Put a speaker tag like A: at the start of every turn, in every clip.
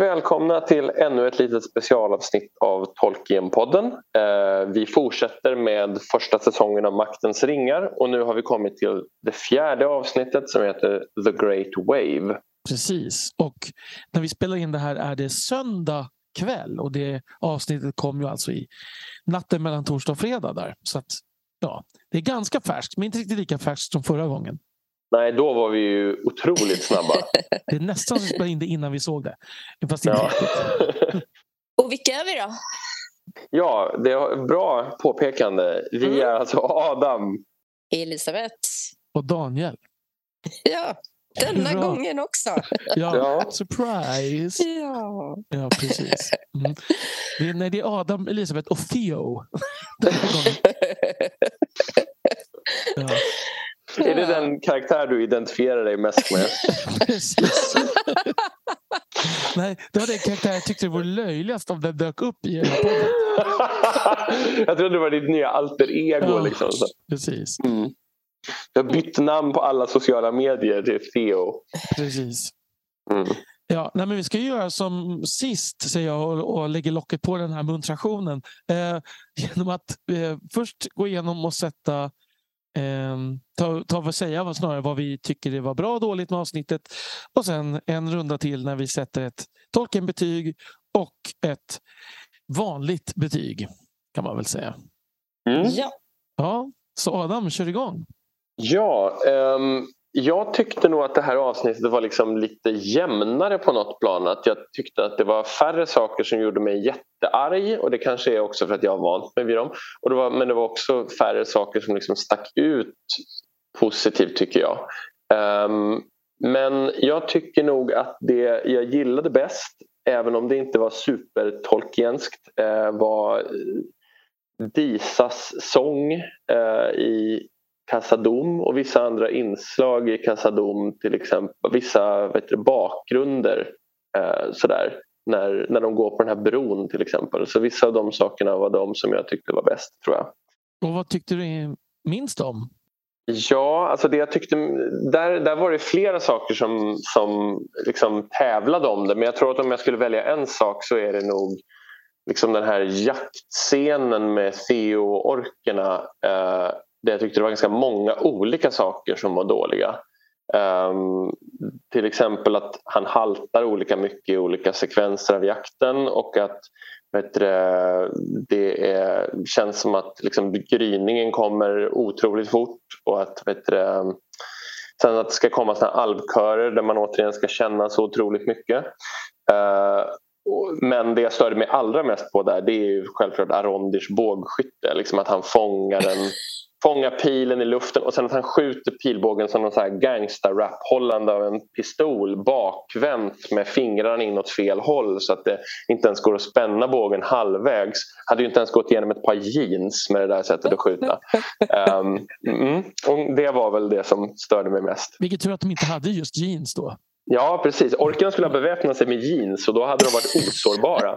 A: välkomna till ännu ett litet specialavsnitt av Tolkienpodden. Eh, vi fortsätter med första säsongen av Maktens ringar och nu har vi kommit till det fjärde avsnittet som heter The Great Wave.
B: Precis, och när vi spelar in det här är det söndag kväll och det avsnittet kom ju alltså i natten mellan torsdag och fredag där. Så att, ja, det är ganska färskt, men inte riktigt lika färskt som förra gången.
A: Nej, då var vi ju otroligt snabba.
B: det är nästan som vi spelade in det innan vi såg det. Fast inte
A: Ja.
B: riktigt.
C: Och vilka är vi då?
A: ja, det är bra påpekande. Vi
C: Mm.
A: är alltså Adam.
C: Elisabeth.
B: Och Daniel.
C: Ja, denna
B: Hurra.
C: gången också.
B: Ja,
A: Ja.
B: surprise!
C: Ja.
B: Ja, precis. Mm. Det, är, nej, det är Adam, Elisabeth och Theo. Ja,
A: Är det den karaktär du identifierar dig mest med?
B: Nej, det var den karaktär jag tyckte vore löjligast om den dök upp i hela podden.
A: jag trodde det var ditt nya alter ego.
B: Ja.
A: Liksom. Så.
B: Precis.
A: Mm. Jag har bytt namn på alla sociala medier till Theo.
B: precis.
A: Mm.
B: Ja, nej, men vi ska göra som sist, säger jag och, och lägger locket på den här muntrationen. Eh, genom att eh, först gå igenom och sätta eh, ta, ta vad säga vad, snarare vad vi tycker det var bra och dåligt med avsnittet. Och sen en runda till när vi sätter ett Tolkien-betyg och ett vanligt betyg. Kan man väl säga.
A: Mm.
C: ja.
B: Ja, så Adam, kör igång.
A: Ja, ehm, jag tyckte nog att det här avsnittet var liksom lite jämnare på något plan. Att jag tyckte att det var färre saker som gjorde mig jättearg och det kanske är också för att jag har vant mig vid dem. Och det var, men det var också färre saker som liksom stack ut positivt tycker jag. Um, men jag tycker nog att det jag gillade bäst, även om det inte var supertolkienskt, eh, var eh, Disas sång eh, i Casadom och vissa andra inslag i Casadom till exempel. Vissa vet du, bakgrunder eh, sådär när, när de går på den här bron till exempel. Så vissa av de sakerna var de som jag tyckte var bäst tror jag.
B: Och vad tyckte du minst om?
A: Ja, alltså det jag tyckte, där, där var det flera saker som, som liksom tävlade om det men jag tror att om jag skulle välja en sak så är det nog liksom den här jaktscenen med Theo och orkerna eh, där jag tyckte det var ganska många olika saker som var dåliga. Um, till exempel att han haltar olika mycket i olika sekvenser av jakten och att vet du, det, är, känns som att liksom, gryningen kommer otroligt fort och att vet du, det, sen att det ska komma såna här alvkörer där man återigen ska känna så otroligt mycket. Ehm, men det jag störde mig allra mest på där det är ju självklart Arondirs bågskytte. Liksom att han fångar en fångar pilen i luften och sen att han skjuter pilbågen som någon så här gangsta-rap hållande av en pistol bakvänt med fingrarna in åt fel håll så att det inte ens går att spänna bågen halvvägs. Hade ju inte ens gått igenom ett par jeans med det där sättet att skjuta. um, mm, och det var väl det som störde mig mest.
B: Vilket tur att de inte hade just jeans då.
A: Ja precis, orkarna skulle ha beväpnat sig med jeans och då hade de varit osårbara.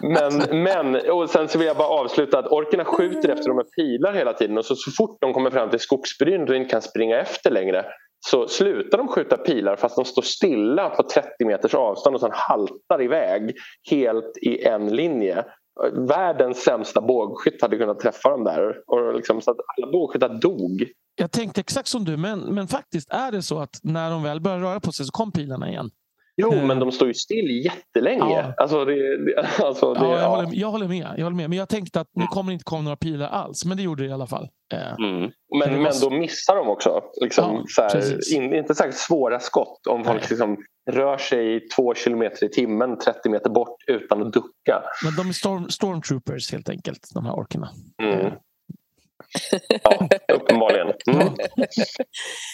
A: Men, men och sen så vill jag bara avsluta att orkerna skjuter efter dem med pilar hela tiden och så, så fort de kommer fram till skogsbryn och inte kan springa efter längre så slutar de skjuta pilar fast de står stilla på 30 meters avstånd och sen haltar iväg helt i en linje. Världens sämsta bågskytt hade kunnat träffa dem där och liksom, så att alla bågskyttar dog.
B: Jag tänkte exakt som du, men, men faktiskt är det så att när de väl börjar röra på sig så kom pilarna igen.
A: Jo,
B: Eh.
A: men de står ju still jättelänge.
B: Ja.
A: Alltså det, det, alltså det,
B: Ja, jag,
A: ja.
B: håller, jag, håller med, jag håller med. Men jag tänkte att nu kommer det inte komma några pilar alls. Men det gjorde det i alla fall. Eh,
A: Mm.
B: Men
A: Men, då missar de också. Liksom,
B: Ja,
A: här, in, inte särskilt svåra skott om folk liksom rör sig i två kilometer i timmen 30 meter bort utan att ducka.
B: men de är storm, stormtroopers helt enkelt, de här orkerna.
A: Mm. Ja, uppenbarligen. Mm.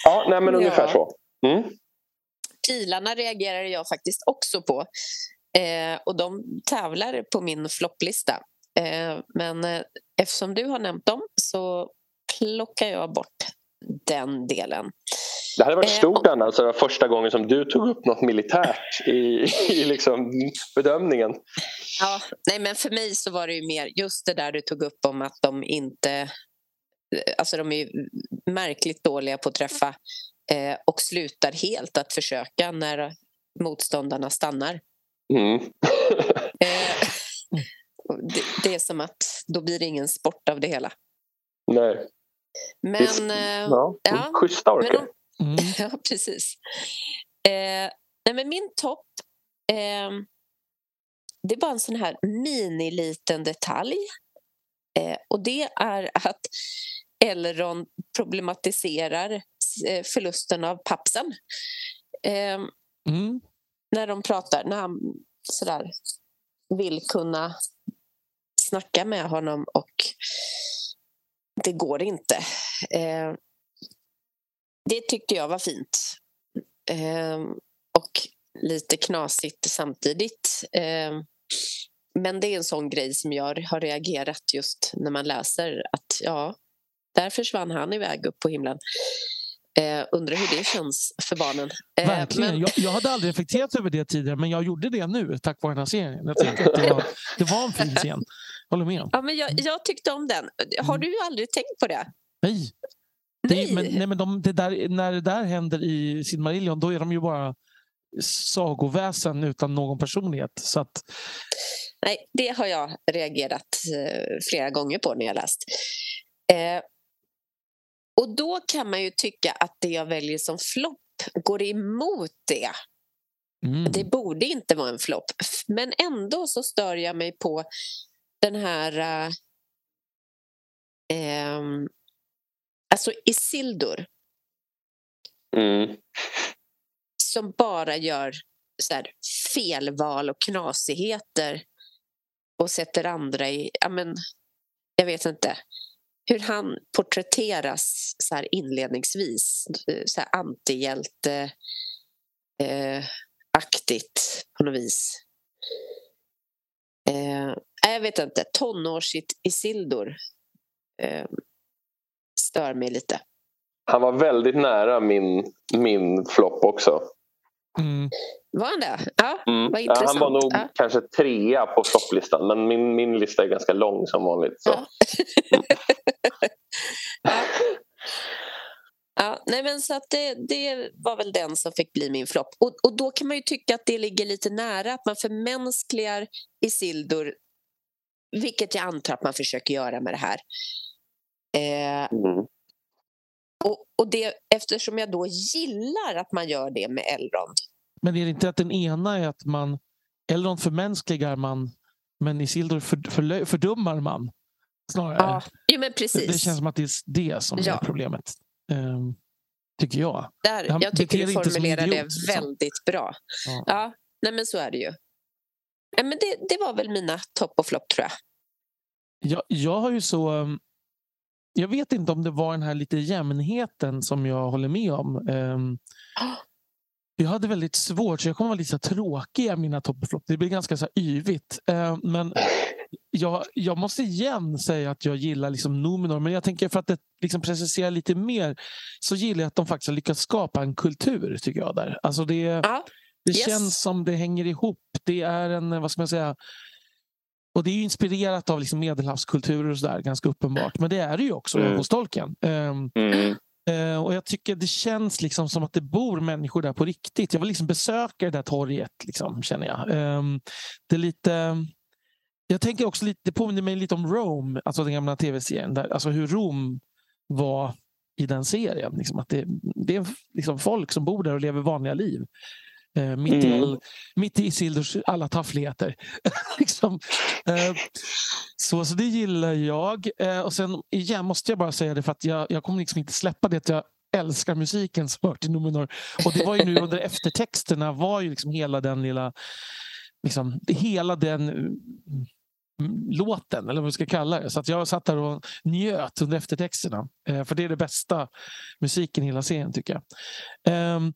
A: Ja, nej, men ungefär
C: Ja.
A: så. Mm.
C: Pilarna reagerar jag faktiskt också på. Eh, och de tävlar på min flopplista. Eh, men eh, eftersom du har nämnt dem så plockar jag bort den delen.
A: Det hade varit
C: Eh,
A: stort Anna, alltså, det var första gången som du tog upp något militärt i, i liksom bedömningen.
C: Ja, nej, men för mig så var det ju mer just det där du tog upp om att de inte... Alltså de är märkligt dåliga på att träffa eh, och slutar helt att försöka när motståndarna stannar.
A: Mm.
C: Eh, det, det är som att då blir det ingen sport av det hela.
A: Nej.
C: Men... Eh,
A: är, ja,
C: ja,
A: schyssta
C: om,
B: Mm.
C: Ja, precis. Eh, nej, men min topp, eh, det var en sån här mini-liten detalj. Eh, och det är att Elrond problematiserar eh, förlusten av pappsen. Eh,
B: Mm.
C: när de pratar, när han sådär vill kunna snacka med honom och det går inte. Eh, det tyckte jag var fint. Eh, och lite knasigt samtidigt. Eh, men det är en sån grej som jag har reagerat just när man läser att ja, där försvann han iväg upp på himlen. Eh, undrar hur det känns för barnen. Eh,
B: Verkligen.
C: men-
B: Jag, jag hade aldrig reflekterat över det tidigare, men jag gjorde det nu tack vare den här serien. Jag att det var, det var en fin scen. Håller med.
C: Ja, men jag, jag tyckte om den. Har
B: Mm.
C: du aldrig tänkt på det?
B: Nej. Det,
C: Nej.
B: men, nej, men de, det där, när det där händer i Silmarillion, då är de ju bara sagoväsen utan någon personlighet. Så att,
C: Nej, det har jag reagerat eh, flera gånger på när jag läst. Eh, och då kan man ju tycka att det jag väljer som flopp går emot det.
B: mm.
C: Det borde inte vara en flopp. Men ändå så stör jag mig på den här... eh, ehm, alltså Isildur
A: Mm.
C: som bara gör så här, felval och knasigheter och sätter andra i... Ja, men, jag vet inte. Hur han porträtteras så här inledningsvis. eh, Så här antihjälte eh, aktigt på något vis. Eh, jag vet inte. Tonårs-Isildur eh, stör mig lite.
A: Han var väldigt nära min, min flopp också.
B: Mm.
C: Var han det? Ja,
A: Mm.
C: vad
A: Ja, han var
C: intressant.
A: nog
C: Ja.
A: kanske trea på flopplistan men min, min lista är ganska lång som vanligt. Så.
C: Ja. ja. Ja, nej men så att det, det var väl den som fick bli min flopp. Och, och då kan man ju tycka att det ligger lite nära att man förmänskligar Isildur, vilket jag antar att man försöker göra med det här. Eh,
A: Mm.
C: och, och det, eftersom jag då gillar att man gör det med Elrond.
B: Men är det inte att den ena är att man Elrond förmänskligar man, men Isildur för, för, fördummar man? Snarare.
C: Ja, jo, men precis.
B: det, det känns som att det är det som
C: Ja.
B: är problemet. Ehm, tycker jag.
C: Där, jag tycker du formulerar det
B: liksom.
C: väldigt bra.
B: Ja.
C: Ja, nej men så är det ju. Men det, det var väl mina topp och flopp tror jag.
B: Jag, jag har ju så... um, Jag vet inte om det var den här lite jämnheten som jag håller med om. Ehm, jag hade väldigt svårt, så jag kommer vara lite så här tråkiga mina topp och flopp. Det blir ganska så här yvigt. Ehm, men jag, jag måste igen säga att jag gillar liksom Numenor, men jag tänker för att det liksom preciserar lite mer så gillar jag att de faktiskt har lyckats skapa en kultur, tycker jag. där. Alltså det,
C: Ja,
B: det
C: Yes.
B: känns som det hänger ihop. Det är en, vad ska man säga, och det är ju inspirerat av liksom medelhavskulturer och sådär, ganska uppenbart. Men det är det ju också
A: Mm.
B: hos Tolkien. Ehm,
A: Mm.
B: eh, och jag tycker det känns liksom som att det bor människor där på riktigt. Jag vill liksom besöka det där torget, liksom, känner jag. Ehm, det är lite... Jag tänker också lite, det påminner mig lite om Rome, alltså den gamla tv-serien. Där, alltså hur Rom var i den serien. Liksom, att det, det är liksom folk som bor där och lever vanliga liv. Eh, mitt, i
A: Mm.
B: all, mitt i Isildurs alla taffligheter. liksom. eh, så, så det gillar jag. Eh, och sen igen måste jag bara säga det för att jag, jag kommer liksom inte släppa det att jag älskar musiken som hör till Numenor. Och det var ju nu under eftertexterna var ju liksom hela den lilla liksom, hela den mm, låten, eller vad vi ska kalla det. Så att jag satt där och njöt under eftertexterna. Eh, för det är det bästa musiken i hela serien tycker jag. Ehm,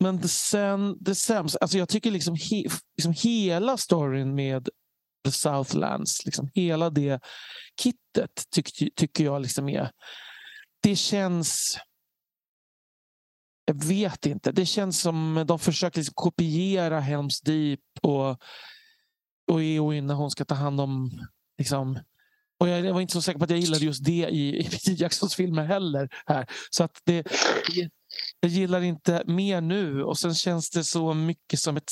B: men sen, det sämsta, alltså jag tycker liksom, he, liksom hela storyn med The Southlands, liksom hela det kittet tyck, tycker jag liksom är... Det känns... Jag vet inte. Det känns som de försöker liksom kopiera Helms Deep och, och Eowyn när hon ska ta hand om... Liksom, och jag var inte så säker på att jag gillade just det i, i Peter Jacksons filmer heller. här. Så att det, det, jag gillar inte mer nu och sen känns det så mycket som ett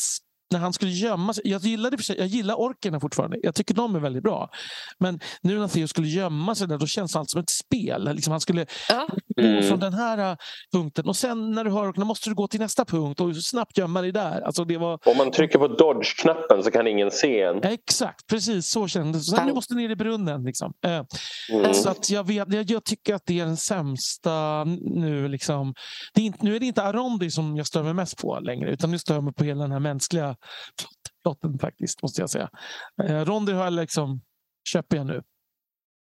B: när han skulle gömma sig. Jag, gillade, jag gillar orkerna fortfarande. Jag tycker de är väldigt bra. Men nu när Theo skulle gömma sig där, då känns allt som ett spel. Liksom han skulle
C: Ja.
B: gå
A: Mm.
B: från den här äh, punkten och sen när du har orkerna måste du gå till nästa punkt och snabbt gömma dig där. Alltså det var
A: Om man trycker på dodge-knappen så kan ingen se en.
B: ja, exakt precis så kändes det. Du måste ner i brunnen. Liksom. Eh,
A: Mm.
B: Så att jag, vet, jag, jag tycker att det är den sämsta nu. Liksom. Det är inte, nu är det inte Arondi som jag stör mig mest på längre utan nu stör jag mig på hela den här mänskliga plotten faktiskt, måste jag säga. Eh, Rondi har jag liksom, köper jag nu.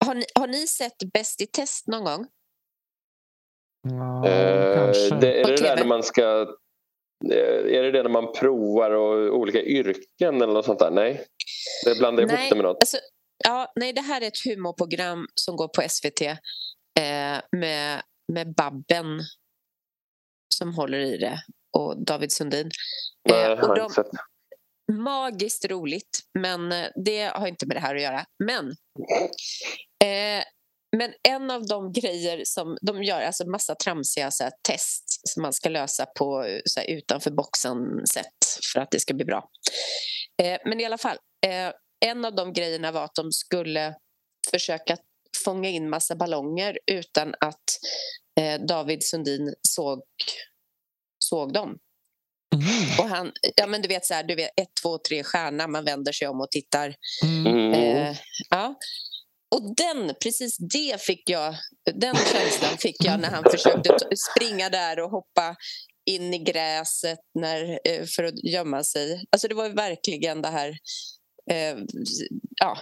C: Har, ni, har ni sett Bäst i test någon gång?
B: Ja,
A: Eh,
B: kanske.
A: det, är det där när man ska... eh, Är det det när man provar och olika yrken eller något sånt där? Nej, det blandar ihop det med något.
C: Alltså, ja, nej, det här är ett humorprogram som går på SVT eh, med, med Babben som håller i det och David Sundin.
A: Nej,
C: Eh, och de, magiskt roligt, men eh, det har inte med det här att göra. Men, eh, men en av de grejer som de gör, alltså massa tramsiga så här, test som man ska lösa på eh, så här, utanför boxen-sätt för att det ska bli bra. Eh, men i alla fall, eh, en av de grejerna var att de skulle försöka fånga in massa ballonger utan att eh, David Sundin såg, såg dem.
B: Mhm.
C: Och han, ja men du vet så här, du vet ett, två, tre stjärna, man vänder sig om och tittar.
B: Mm.
A: Mm.
C: Eh, ja. Och den, precis det fick jag, den känslan fick jag när han försökte springa där och hoppa in i gräset när, eh, för att gömma sig. Alltså det var verkligen det här, eh, ja,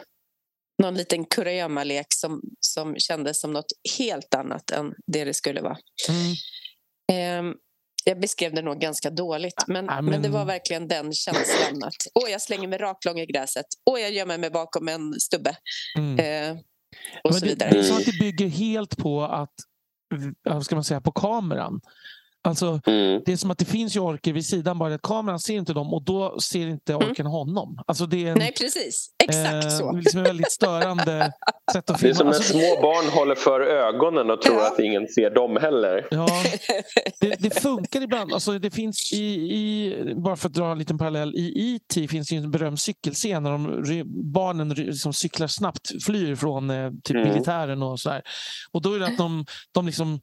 C: någon liten kurragömmalek som, som kändes som något helt annat än det det skulle vara.
B: Mm.
C: Ehm, jag beskrev det nog ganska dåligt, men,
B: Ja,
C: men...
B: men-
C: det var verkligen den känslan att åh, jag slänger mig raklång i gräset, åh, jag gömmer mig bakom en stubbe
B: Mm.
C: eh, och
B: Men
C: så
B: det,
C: vidare.
B: det är som att det bygger helt på att vad ska man säga, på kameran. Alltså,
A: Mm.
B: det är som att det finns ju orker vid sidan, bara att kameran ser inte dem och då ser inte orken honom. Alltså, det är en,
C: Mm. Nej, precis. Exakt
B: eh,
C: så.
B: liksom en väldigt störande sätt att
A: Det är
B: filma.
A: som när
B: Alltså,
A: små barn håller för ögonen och tror
C: Ja.
A: att ingen ser dem heller.
B: Ja, det, det funkar ibland. Alltså det finns i, i, bara för att dra en liten parallell, i E.T. finns det ju en berömd cykelscen när de, barnen liksom cyklar snabbt, flyr från eh, typ
A: Mm.
B: militären och så här. Och då är det att de, de liksom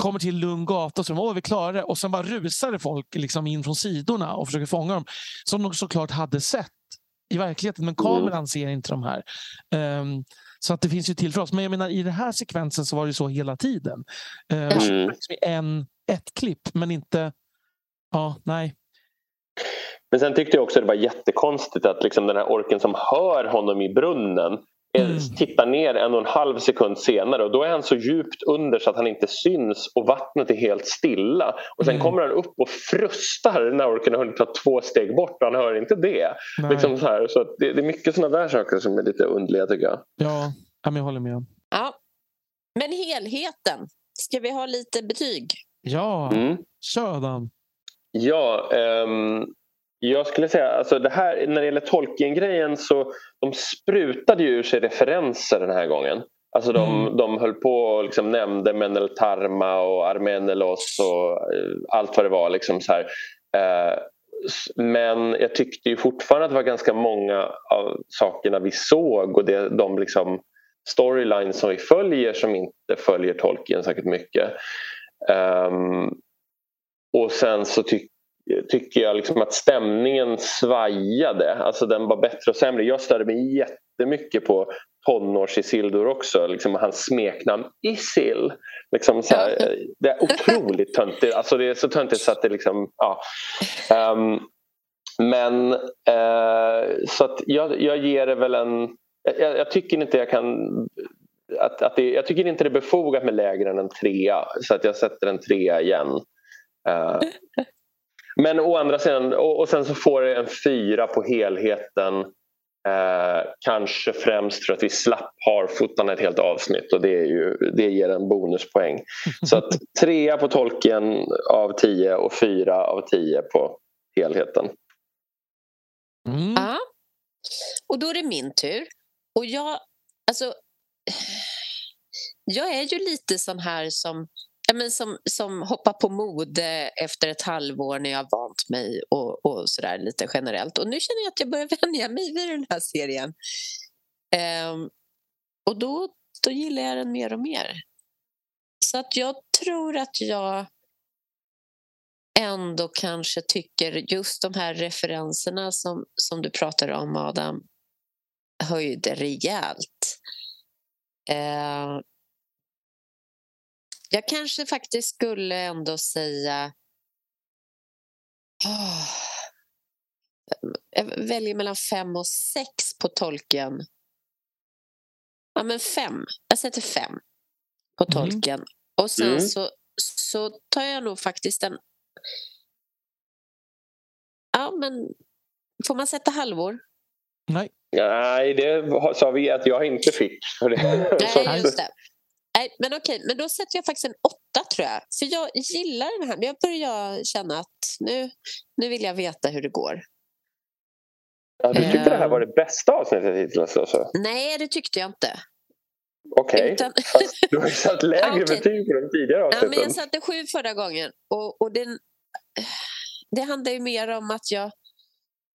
B: kommer till lugn gata och så åh vi klarar det och sen bara rusar det folk liksom in från sidorna och försöker fånga dem. Som de såklart hade sett i verkligheten men kameran ser inte de här. Ehm, så att det finns ju till för oss. Men jag menar i den här sekvensen så var det så hela tiden. Uh,
A: Mm.
B: en, ett klipp men inte... Ja, nej.
A: Men sen tyckte jag också det var jättekonstigt att liksom den här orken som hör honom i brunnen
B: Mm.
A: tittar ner en och en halv sekund senare och då är han så djupt under så att han inte syns och vattnet är helt stilla. Och sen
B: Mm.
A: kommer han upp och frustar när orken har hunnit ta två steg bort och han hör inte det.
B: nej.
A: Liksom så här, så det, det är mycket sådana där saker som är lite underliga tycker jag.
B: Ja, jag håller med.
C: Ja. Men helheten, ska vi ha lite betyg?
B: Ja,
A: Mm.
B: kör Dan.
A: Ja, ehm, jag skulle säga alltså det här när det gäller Tolkien-grejen så de sprutade ju ur sig referenser den här gången. Alltså de,
B: Mm.
A: de höll på och liksom nämnde Meneltarma och Armenelos och eh, allt vad det var. Liksom så här. Eh, men jag tyckte ju fortfarande att det var ganska många av sakerna vi såg och det, de liksom storylines som vi följer som inte följer Tolkien säkert mycket. Ehm, och sen så ty tycker jag liksom att stämningen svajade. Alltså den var bättre och sämre. Jag störde mig jättemycket på tonårs Isildur också. Liksom hans smeknamn Isil. Liksom så här, Det är otroligt töntigt. Alltså det är så töntigt så att det liksom... Ja. Ehm, men eh, så att jag, jag ger det väl en... Jag, jag tycker inte jag kan... Att, att det, jag tycker inte det är befogat med lägre än en trea. Så att jag sätter en trea igen. Eh, men å andra sidan, och, och sen så får det en fyra på helheten. Eh, kanske främst för att vi slapp harfotarna ett helt avsnitt och det, är ju, det ger en bonuspoäng. Så att trea på tolken av tio och fyra av tio på helheten.
B: Mm.
C: Ja. Och då är det min tur. Och jag, alltså, jag är ju lite sån här som, men som, som hoppar på mode eh, efter ett halvår när jag har vant mig och, och sådär lite generellt. Och nu känner jag att jag börjar vänja mig vid den här serien. Um, och då, då gillar jag den mer och mer. Så att jag tror att jag ändå kanske tycker just de här referenserna som, som du pratar om, Adam, höjde rejält. Uh, jag kanske faktiskt skulle ändå säga... Oh, jag väljer mellan fem och sex på tolken. Ja, men fem. Jag sätter fem på mm. tolken. Mm. Och sen mm. så, så tar jag nog faktiskt en... Ja, men får man sätta halvor?
B: Nej.
A: Nej, det sa vi att jag inte fick.
C: Nej, just det. Nej, men okej, men då sätter jag faktiskt en åtta tror jag. För jag gillar den här. Jag börjar känna att nu, nu vill jag veta hur det går.
A: Ja, du tyckte uh, det här var det bästa avsnittet hittills? Alltså.
C: Nej, det tyckte jag inte.
A: Okej, okay. Utan... du har ju satt lägre okay. betyg på de tidigare avsnitten.
C: Ja, men jag satte sju förra gången. Och, och den, det handlar ju mer om att jag,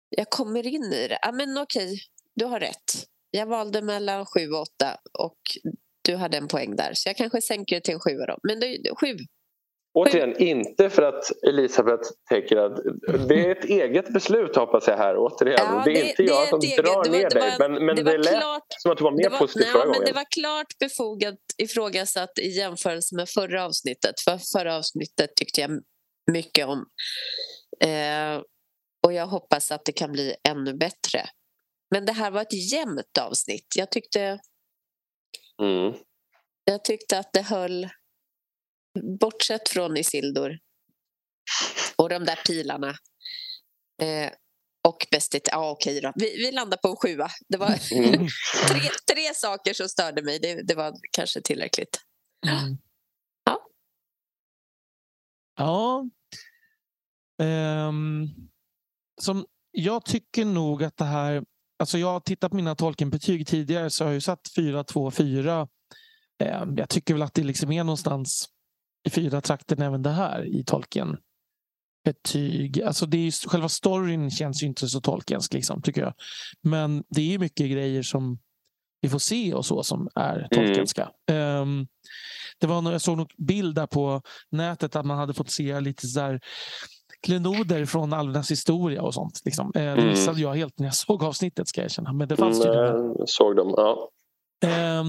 C: jag kommer in i det. Ja, men okej, du har rätt. Jag valde mellan sju och åtta och du hade en poäng där. Så jag kanske sänker det till en sjua då. Men det, sju.
A: Återigen, inte för att Elisabeth tänker att det är ett eget beslut hoppas jag här återigen. Ja, det, är inte det jag som eget, drar ner dig men, men det, det lät klart, som att du var mer var, positiv förra gången.
C: Det var klart befogat ifrågasatt i jämförelse med förra avsnittet. För förra avsnittet tyckte jag mycket om. Eh, och jag hoppas att det kan bli ännu bättre. Men det här var ett jämnt avsnitt. Jag tyckte
A: Mm.
C: Jag tyckte att det höll, bortsett från Isildur och de där pilarna eh, och bästigt, ja okej då. Vi, vi landar på en sjua. Det var mm. tre, tre saker som störde mig. Det, det var kanske tillräckligt. Mm. Ja.
B: Ja. Um, som, jag tycker nog att det här Alltså jag har tittat på mina Tolkien-betyg tidigare så har jag satt 4, 2, 4. Jag tycker väl att det liksom är någonstans i fyra trakten även det här i Tolkien. Betyg. Alltså det är själva storyn känns ju inte så tolkensk liksom, tycker jag. Men det är mycket grejer som vi får se och så som är mm. tolkenska. Mm. Um, det var, jag såg en bild där på nätet att man hade fått se lite så där klenoder från Alvernas historia och sånt. Liksom. Eh, det mm. missade jag helt när jag såg avsnittet ska jag erkänna. Men det fanns mm,
A: ju såg dem, ja.
B: Eh,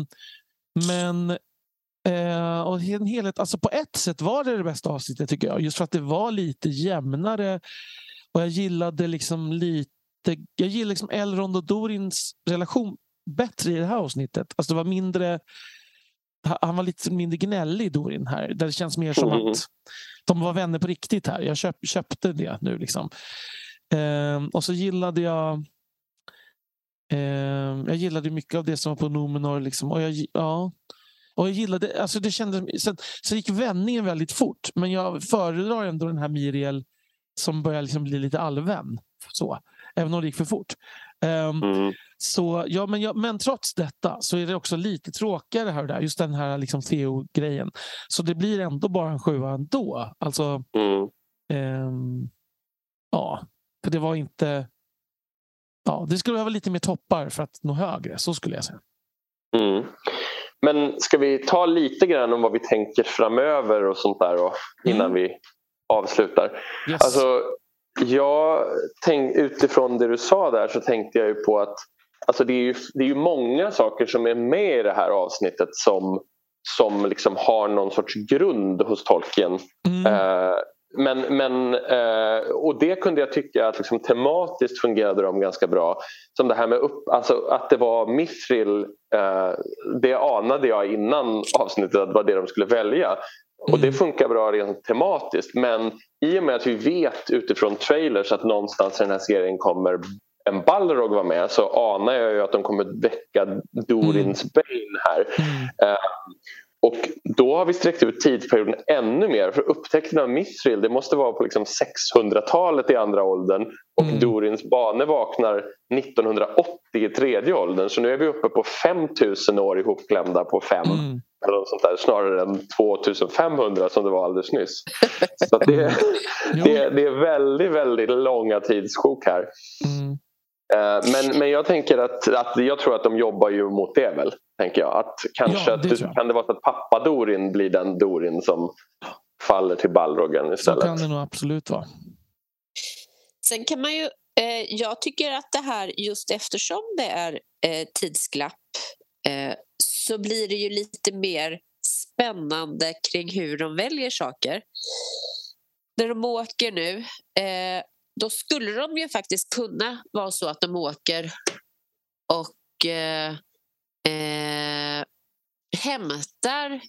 B: men eh, och en helhet, alltså på ett sätt var det det bästa avsnittet tycker jag. Just för att det var lite jämnare. Och jag gillade liksom lite jag gillar liksom Elrond och Dorins relation bättre i det här avsnittet. Alltså det var mindre han var lite mindre gnällig Dorin här. Det känns mer som mm. att de var vänner på riktigt här. Jag köp, köpte det nu liksom. Eh, och så gillade jag eh, jag gillade mycket av det som var på Nomenor. Liksom. Och jag, ja, och jag gillade, alltså det kändes, sen, så gick vändningen väldigt fort. Men jag föredrar ändå den här Miriel som börjar liksom bli lite allvän. Så, även om det gick för fort. Um, mm. Så, ja, men, ja, men trots detta så är det också lite tråkigare här och där. Just den här liksom Theo-grejen. Så det blir ändå bara en sjua ändå. Alltså, mm. um, ja, för det var inte... Ja, det skulle behöva lite mer toppar för att nå högre. Så skulle jag säga.
A: Mm. Men ska vi ta lite grann om vad vi tänker framöver och sånt där då, innan mm. vi avslutar? Yes. Alltså, jag tänk, utifrån det du sa där så tänkte jag ju på att alltså det, är ju, det är ju många saker som är med i det här avsnittet som, som liksom har någon sorts grund hos tolken. Mm. Eh, men, men, eh, och det kunde jag tycka att liksom, tematiskt fungerade de ganska bra. Som det här med upp, alltså, att det var Mithril, eh, det anade jag innan avsnittet att det var det de skulle välja. Och det mm. funkar bra rent tematiskt men i och med att vi vet utifrån trailers att någonstans i den här serien kommer en Balrog vara med så anar jag ju att de kommer väcka Dorins mm. Bane här. Mm. Uh, och då har vi sträckt ut tidsperioden ännu mer för upptäckten av Mithril det måste vara på liksom 600-talet i andra åldern och mm. Dorins bane vaknar 1980 i tredje åldern så nu är vi uppe på 5000 år ihopklämda på fem mm. eller något sånt där, snarare än 2500 som det var alldeles nyss. Så det, det, det, är väldigt, väldigt långa tidssjok här. Mm. Eh, men, men jag tänker att, att jag tror att de jobbar ju mot det väl. Tänker jag. Att kanske ja, det att, kan det vara så att pappa Dorin blir den Dorin som faller till Balrogen istället.
B: Så kan det nog absolut vara.
C: Sen kan man ju, eh, jag tycker att det här just eftersom det är eh, tidsglapp eh, så blir det ju lite mer spännande kring hur de väljer saker. När de åker nu, eh, då skulle de ju faktiskt kunna vara så att de åker och eh, eh, hämtar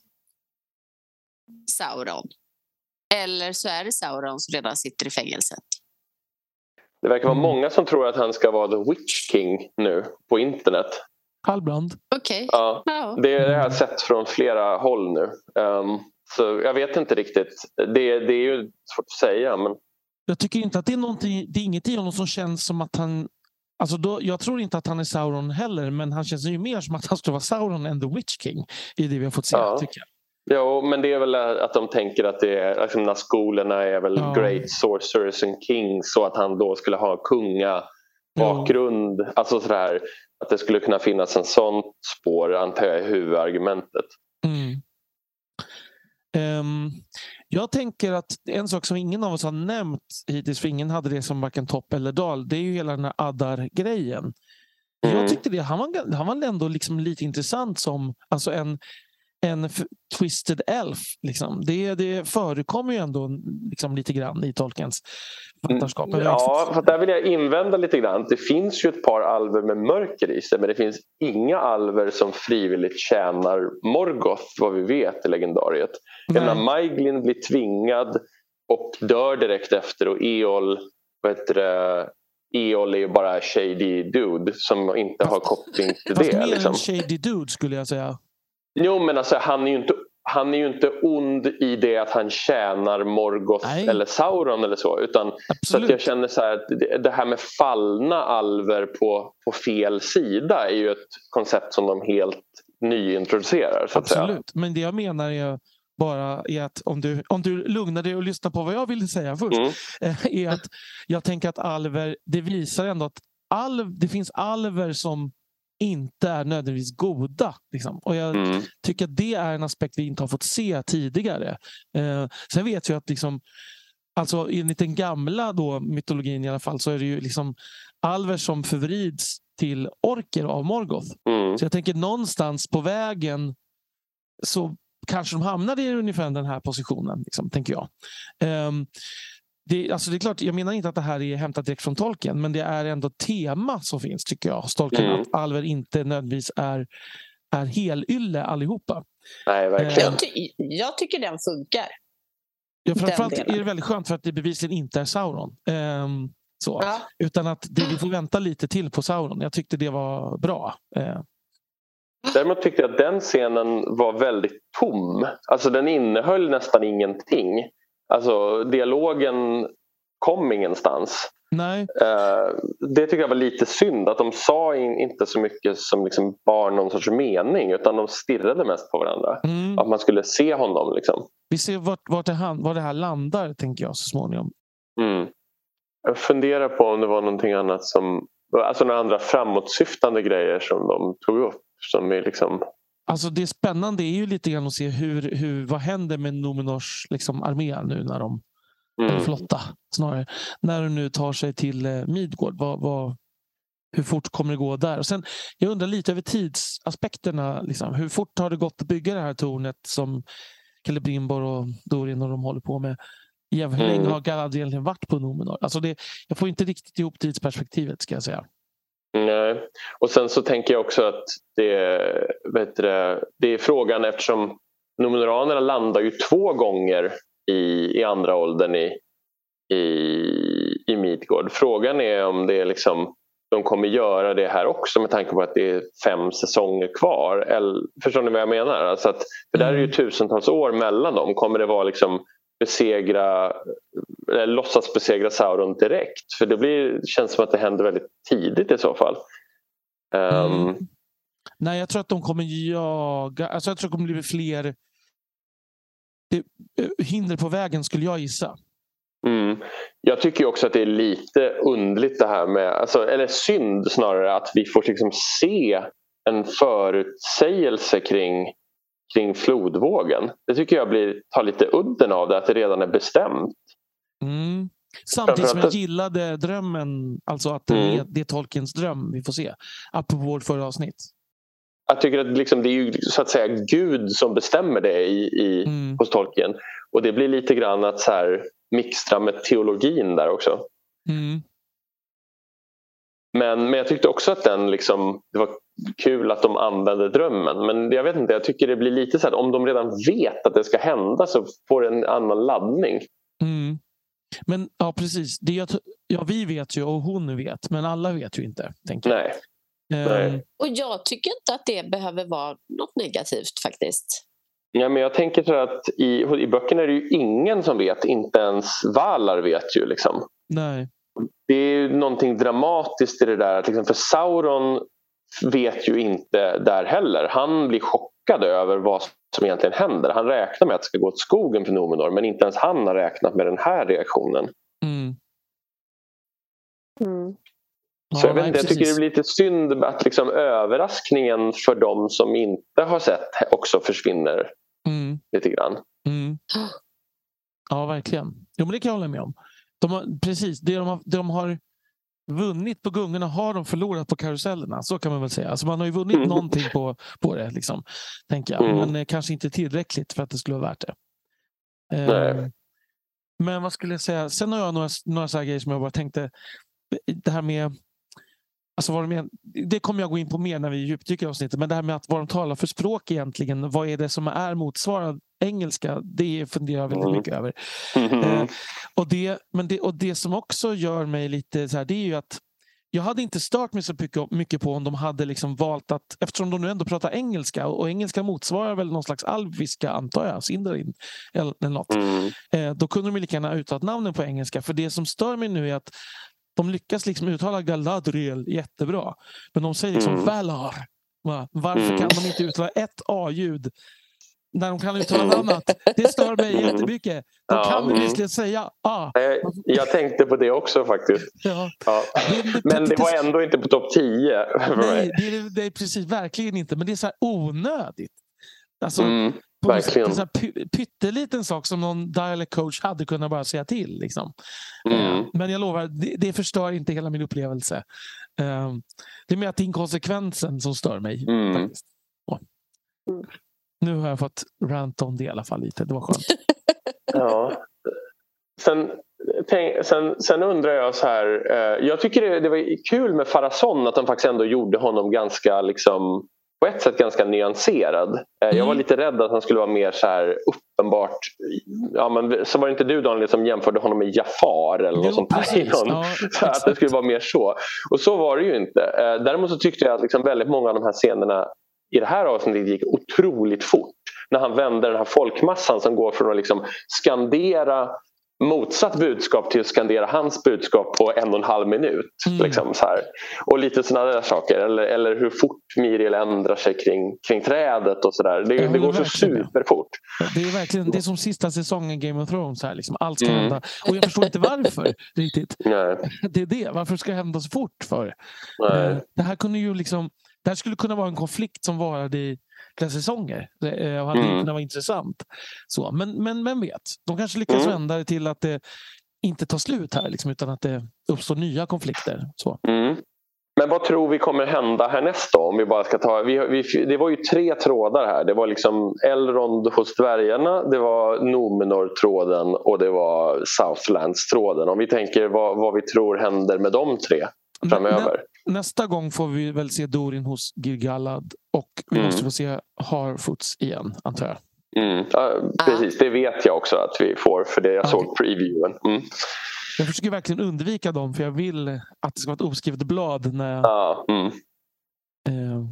C: Sauron. Eller så är det Sauron som redan sitter i fängelset.
A: Det verkar vara mm. många som tror att han ska vara the Witch King nu på internet.
B: Halbrand.
C: Okej. Okay.
A: Ja, ja. Det, det har jag sett från flera håll nu. Um, så jag vet inte riktigt. Det, det är ju svårt att säga. Men...
B: Jag tycker inte att det är någonting, det är inget i honom som känns som att han Alltså då, jag tror inte att han är Sauron heller, men han känns ju mer som att han skulle vara Sauron än The Witch King i det vi har fått se. Ja. Tycker jag.
A: Ja, men det är väl att de tänker att det är, när skolorna är väl ja. Great Sorcerers and Kings så att han då skulle ha kunga bakgrund. Ja. Alltså sådär, att det skulle kunna finnas en sån spår antar jag är huvudargumentet.
B: Mm. Um, jag tänker att en sak som ingen av oss har nämnt hittills, för ingen hade det som varken topp eller dal, det är ju hela den här Adar-grejen. Mm. Jag tyckte det, han var, han var ändå liksom lite intressant som alltså en, en twisted elf. Liksom. Det, det förekommer ju ändå liksom, lite grann i Tolkiens
A: författarskap. Mm, ja, för där vill jag invända lite grann. Det finns ju ett par alver med mörker i sig men det finns inga alver som frivilligt tjänar Morgoth vad vi vet i legendariet. När Maiglin blir tvingad och dör direkt efter och Eol Eol är ju bara shady dude som inte har koppling till det.
B: Fast mer liksom. en shady dude skulle jag säga.
A: Jo men alltså han är ju inte han är ju inte ond i det att han tjänar Morgoth Nej. eller Sauron eller så. Utan, så att jag känner så här att det här med fallna alver på, på fel sida är ju ett koncept som de helt nyintroducerar. Så
B: Absolut, men det jag menar är bara är att om du, om du lugnar dig och lyssnar på vad jag ville säga först. Mm. Eh, är att jag tänker att alver, det visar ändå att alv, det finns alver som inte är nödvändigtvis goda. Liksom. Och Jag mm. tycker att det är en aspekt vi inte har fått se tidigare. Eh, sen vet jag att liksom, alltså, enligt den gamla då, mytologin i alla fall så är det ju liksom alver som förvrids till orker av Morgoth. Mm. Så jag tänker någonstans på vägen så kanske de hamnade i ungefär den här positionen, liksom, tänker jag. Um, det, alltså det är klart, jag menar inte att det här är hämtat direkt från tolken, men det är ändå tema som finns tycker jag hos tolken. Mm. Att alver inte nödvändigtvis är, är helylle allihopa.
A: Nej, verkligen.
C: Jag, ty jag tycker den funkar.
B: Ja, framförallt den är det väldigt skönt för att det bevisligen inte är Sauron. Um, så. Ja. Utan att det, vi får vänta lite till på Sauron. Jag tyckte det var bra. Uh.
A: Däremot tyckte jag att den scenen var väldigt tom. Alltså den innehöll nästan ingenting. Alltså dialogen kom ingenstans.
B: Nej.
A: Uh, det tycker jag var lite synd att de sa in, inte så mycket som liksom bar någon sorts mening utan de stirrade mest på varandra. Mm. Att man skulle se honom. Liksom.
B: Vi ser vart, vart, det, var det här landar tänker jag så småningom.
A: Mm. Jag funderar på om det var någonting annat som Alltså några andra framåtsyftande grejer som de tog upp. Som är liksom
B: Alltså det spännande är ju lite grann att se hur, hur, vad händer med Numenors liksom, armé nu när de, mm. flotta snarare, när de nu tar sig till eh, Midgård. Vad, vad, hur fort kommer det gå där? Och sen, jag undrar lite över tidsaspekterna. Liksom. Hur fort har det gått att bygga det här tornet som Celebrimbor och Dorin och de håller på med? hur länge mm. har Galadriel egentligen varit på Numenor? Alltså det, jag får inte riktigt ihop tidsperspektivet ska jag säga.
A: Nej, och sen så tänker jag också att det, vet det, det är frågan eftersom Numenoranerna landar ju två gånger i, i andra åldern i, i, i Midgård. Frågan är om det är liksom, de kommer göra det här också med tanke på att det är fem säsonger kvar. Eller, förstår ni vad jag menar? Alltså att, för där är ju mm. tusentals år mellan dem. Kommer det vara liksom besegra, eller låtsas besegra Sauron direkt. För det blir, känns som att det händer väldigt tidigt i så fall. Um, mm.
B: Nej, jag tror att de kommer jaga. Alltså jag tror att det kommer bli fler eh, hinder på vägen skulle jag gissa.
A: Mm. Jag tycker också att det är lite undligt det här med, alltså, eller synd snarare, att vi får liksom se en förutsägelse kring, kring flodvågen. Det tycker jag blir, tar lite udden av det, att det redan är bestämt.
B: Mm. Samtidigt som jag gillade drömmen, alltså att mm. det är Tolkiens dröm vi får se. Apropå vårt förra avsnitt.
A: Jag tycker att liksom, det är ju så att säga Gud som bestämmer det i, i, mm. hos Tolkien. Och det blir lite grann att så här, mixtra med teologin där också.
B: Mm.
A: Men, men jag tyckte också att den liksom, det var kul att de använde drömmen. Men jag vet inte, jag tycker det blir lite så att om de redan vet att det ska hända så får det en annan laddning.
B: Mm. Men ja, precis. Det jag, ja, vi vet ju och hon vet, men alla vet ju inte. Tänker
A: jag.
C: Nej. Um, Nej. Och jag tycker inte att det behöver vara något negativt faktiskt.
A: Ja, men jag tänker så att i, i böckerna är det ju ingen som vet, inte ens Valar vet ju. Liksom.
B: Nej.
A: Det är ju någonting dramatiskt i det där. Att liksom, för Sauron vet ju inte där heller. Han blir chockad över vad som egentligen händer. Han räknar med att det ska gå åt skogen för Nomenor men inte ens han har räknat med den här reaktionen.
B: Mm.
C: Mm.
A: Så jag, vet inte, jag tycker det blir lite synd att liksom överraskningen för de som inte har sett också försvinner
B: mm.
A: lite grann.
B: Mm. Ja, verkligen. Jo, men det kan jag hålla med om. De har, precis, det de har, det de har vunnit på gungorna har de förlorat på karusellerna. Så kan man väl säga. Alltså man har ju vunnit mm. någonting på, på det. Liksom, tänker jag. Mm. Men eh, kanske inte tillräckligt för att det skulle vara värt det. Eh, men vad skulle jag säga? Sen har jag några, några så grejer som jag bara tänkte. Det här med Alltså vad de, det kommer jag gå in på mer när vi djupdyker i avsnittet. Men det här med att vad de talar för språk egentligen. Vad är det som är motsvarande engelska? Det funderar jag väldigt mm. mycket över.
A: Mm.
B: Eh, och, det, men det, och det som också gör mig lite så här, det är ju att jag hade inte stört mig så mycket på om de hade liksom valt att, eftersom de nu ändå pratar engelska och engelska motsvarar väl någon slags alviska antar jag, sindarin eller något.
A: Mm.
B: Eh, då kunde de lika gärna uttalat namnen på engelska. För det som stör mig nu är att de lyckas liksom uttala Galadriel jättebra. Men de säger liksom mm. Valar. Varför mm. kan de inte uttala ett A-ljud när de kan uttala ett annat? Det stör mig mm. jättemycket. De ja, kan mm. visserligen säga A.
A: Jag tänkte på det också faktiskt.
B: Ja.
A: Ja. Men det var ändå inte på topp 10.
B: Nej, det är, det är precis verkligen inte. Men det är så onödigt. Alltså,
A: mm. Verkligen.
B: En pytteliten sak som någon dialect coach hade kunnat bara säga till. Liksom.
A: Mm.
B: Men jag lovar, det, det förstör inte hela min upplevelse. Ehm, det är mer att inkonsekvensen som stör mig.
A: Mm.
B: Nu har jag fått rant om det i alla fall lite. Det var skönt.
A: ja. Sen, tänk, sen, sen, undrar jag så här. Eh, jag tycker det, det, var kul med Farason att de faktiskt ändå gjorde honom ganska liksom på ett sätt ganska nyanserad. Mm. Jag var mm. lite rädd att han skulle vara mer så här uppenbart... Ja, men, så var det inte du Daniel som jämförde honom med Jafar eller något sånt där. Någon, ja, så att det skulle vara mer så. Och så var det ju inte. Eh, däremot så tyckte jag att liksom väldigt många av de här scenerna i det här avsnittet gick otroligt fort. När han vände den här folkmassan som går från att liksom skandera motsatt budskap till att skandera hans budskap på en och en halv minut. Mm. Liksom, så här. Och lite sådana där saker. Eller, eller hur fort Miriel ändrar sig kring, kring trädet och sådär. Det, det går så superfort.
B: Det är verkligen det är som sista säsongen Game of Thrones. Här, liksom. Allt ska mm. hända. Och jag förstår inte varför riktigt.
A: Nej.
B: Det är det. Varför ska det hända så fort för?
A: Nej.
B: Eh, det här kunde ju liksom det här skulle kunna vara en konflikt som varade i flera säsonger eh, och hade mm. kunnat vara intressant. Så, men, men vem vet? De kanske lyckas mm. vända det till att det inte tar slut här liksom, utan att det uppstår nya konflikter. Så.
A: Mm. Men vad tror vi kommer hända härnäst då? Om vi bara ska ta, vi, vi, det var ju tre trådar här. Det var liksom Elrond hos dvärgarna, det var Nomenor-tråden och det var Southlands-tråden. Om vi tänker vad, vad vi tror händer med de tre framöver
B: nästa gång får vi väl se Dorin hos Gilgalad och vi mm. måste få se Harfoots igen, antar jag.
A: Mm. Ja, precis, det vet jag också att vi får för det jag okay. såg previewen. Mm.
B: Jag försöker verkligen undvika dem för jag vill att det ska vara ett oskrivet blad. När jag,
A: ja, mm.
B: eh,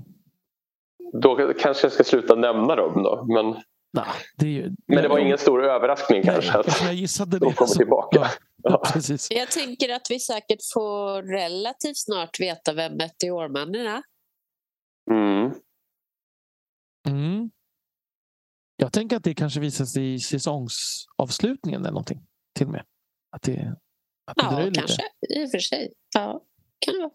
A: då kanske jag ska sluta nämna dem då. Men,
B: nah, det ju,
A: men det var ingen stor överraskning
B: nej,
A: kanske att
B: jag gissade
A: de kommer tillbaka. Ja.
B: Ja, precis.
C: Jag tänker att vi säkert får relativt snart veta vem Meteormannen är.
A: Mm.
B: Mm. Jag tänker att det kanske visar sig i säsongsavslutningen eller någonting. Till och med. Att det, att det
C: Ja,
B: dröjer
C: kanske.
B: lite.
C: I och för sig. Ja, kan det vara.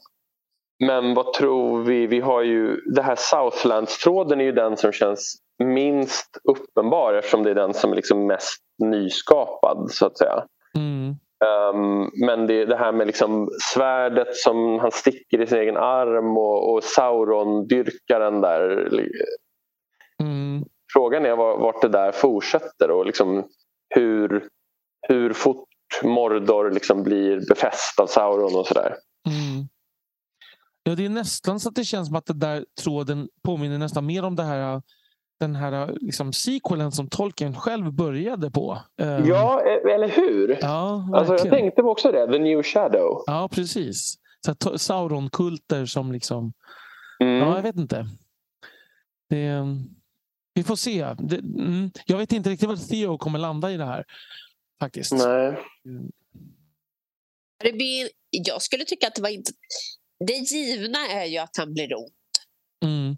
A: Men vad tror vi? Vi har ju det här Southlands-tråden är ju den som känns minst uppenbar eftersom det är den som är liksom mest nyskapad så att säga.
B: Mm.
A: Um, men det, det här med liksom svärdet som han sticker i sin egen arm och, och Sauron-dyrkaren där.
B: Mm.
A: Frågan är var- vart det där fortsätter och liksom hur, hur fort Mordor liksom blir befäst av Sauron och sådär.
B: Mm. Ja, det är nästan så att det känns som att den där tråden påminner nästan mer om det här, den här liksom sequelen som Tolkien själv började på. Ehm,
A: Ja, e- eller hur?
B: ja
A: Alltså, jag tänkte också det, The New Shadow.
B: Ja, precis. Sauron-kulter som liksom...
A: Mm.
B: Ja, jag vet inte. Det, vi får se. Det, mm, jag vet inte riktigt var Theo kommer landa i det här. Faktiskt.
A: Nej.
C: Det blir, jag skulle tycka att det var inte... Det givna är ju att han blir ond.
B: Mm.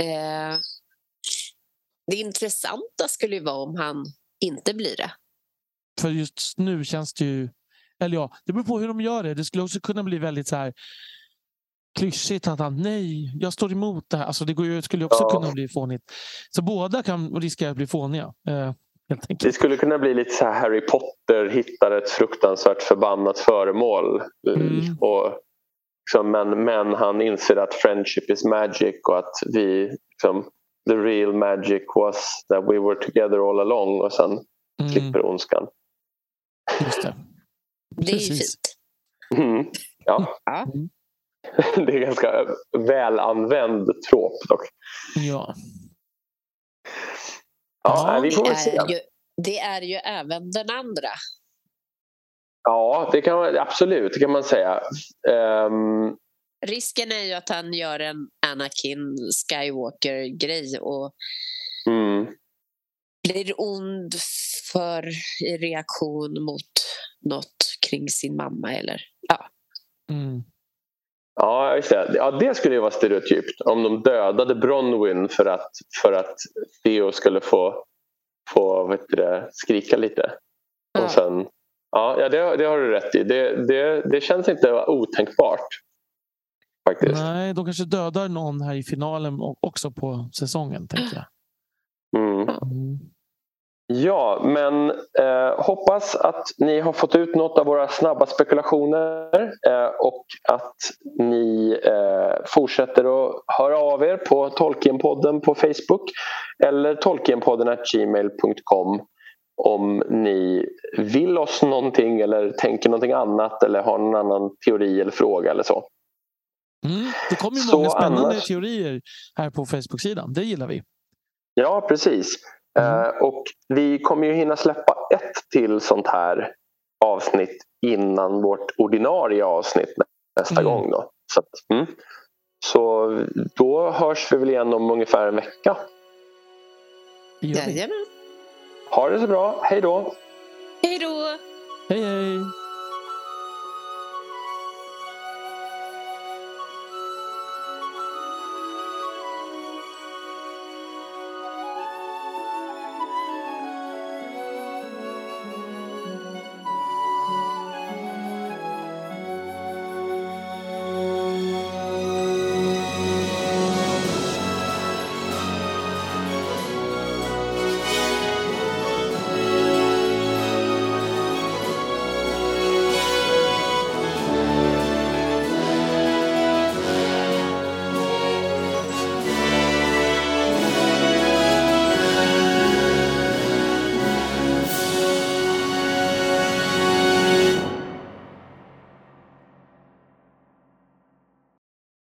C: Eh, det intressanta skulle ju vara om han inte blir det.
B: För just nu känns det ju... Eller ja, det beror på hur de gör det. Det skulle också kunna bli väldigt så här klyschigt att han nej, jag står emot det här. Alltså det går ju, skulle också
A: Ja.
B: kunna bli fånigt. Så båda kan riskera att bli fåniga. Eh, helt
A: Det skulle kunna bli lite så här Harry Potter hittar ett fruktansvärt förbannat föremål.
B: Mm.
A: Och, liksom, men, men han inser att friendship is magic och att vi liksom, the real magic was that we were together all along och sen
B: Mm,
A: slipper ondskan.
B: just det.
C: Det är ju
B: Precis.
C: fint.
A: Mm. Ja.
C: Ja.
B: Mm.
A: det är ganska välanvänd trop dock.
B: Ja.
A: Ja,
B: Ja,
A: vi får
C: Det
A: väl se.
C: är, ju, det är ju även den andra.
A: Ja, det kan man, absolut, det kan man säga. Ehm,
C: Risken är ju att han gör en Anakin Skywalker-grej och
A: mm.
C: blir ond för i reaktion mot något kring sin mamma. Eller, ja.
B: Mm.
A: Ja, just det. Ja, det skulle ju vara stereotypt. Om de dödade Bronwyn för att, för att Theo skulle få, få vet du det, skrika lite.
C: Ja.
A: Och sen, ja, ja det, det har du rätt i. Det, det, det känns inte otänkbart. Faktiskt.
B: Nej, de kanske dödar någon här i finalen också på säsongen. tänker jag.
A: Mm.
B: Mm.
A: Ja, men eh, hoppas att ni har fått ut något av våra snabba spekulationer eh, och att ni eh, fortsätter att höra av er på Tolkienpodden på Facebook eller tolkienpodden.gmail.com om ni vill oss någonting eller tänker någonting annat eller har någon annan teori eller fråga eller så.
B: Mm. Det kommer ju
A: Så
B: många spännande
A: annars-
B: teorier här på Facebook-sidan. Det gillar vi.
A: Ja, precis.
B: Mm.
A: Eh, och vi kommer ju hinna släppa ett till sånt här avsnitt innan vårt ordinarie avsnitt nä- nästa
B: Mm.
A: gång. Då. Så, att, mm. så då hörs vi väl igen om ungefär en vecka.
C: Jajamän.
A: Ha det så bra. Hej då!
C: Hej då!
B: Hej, hej!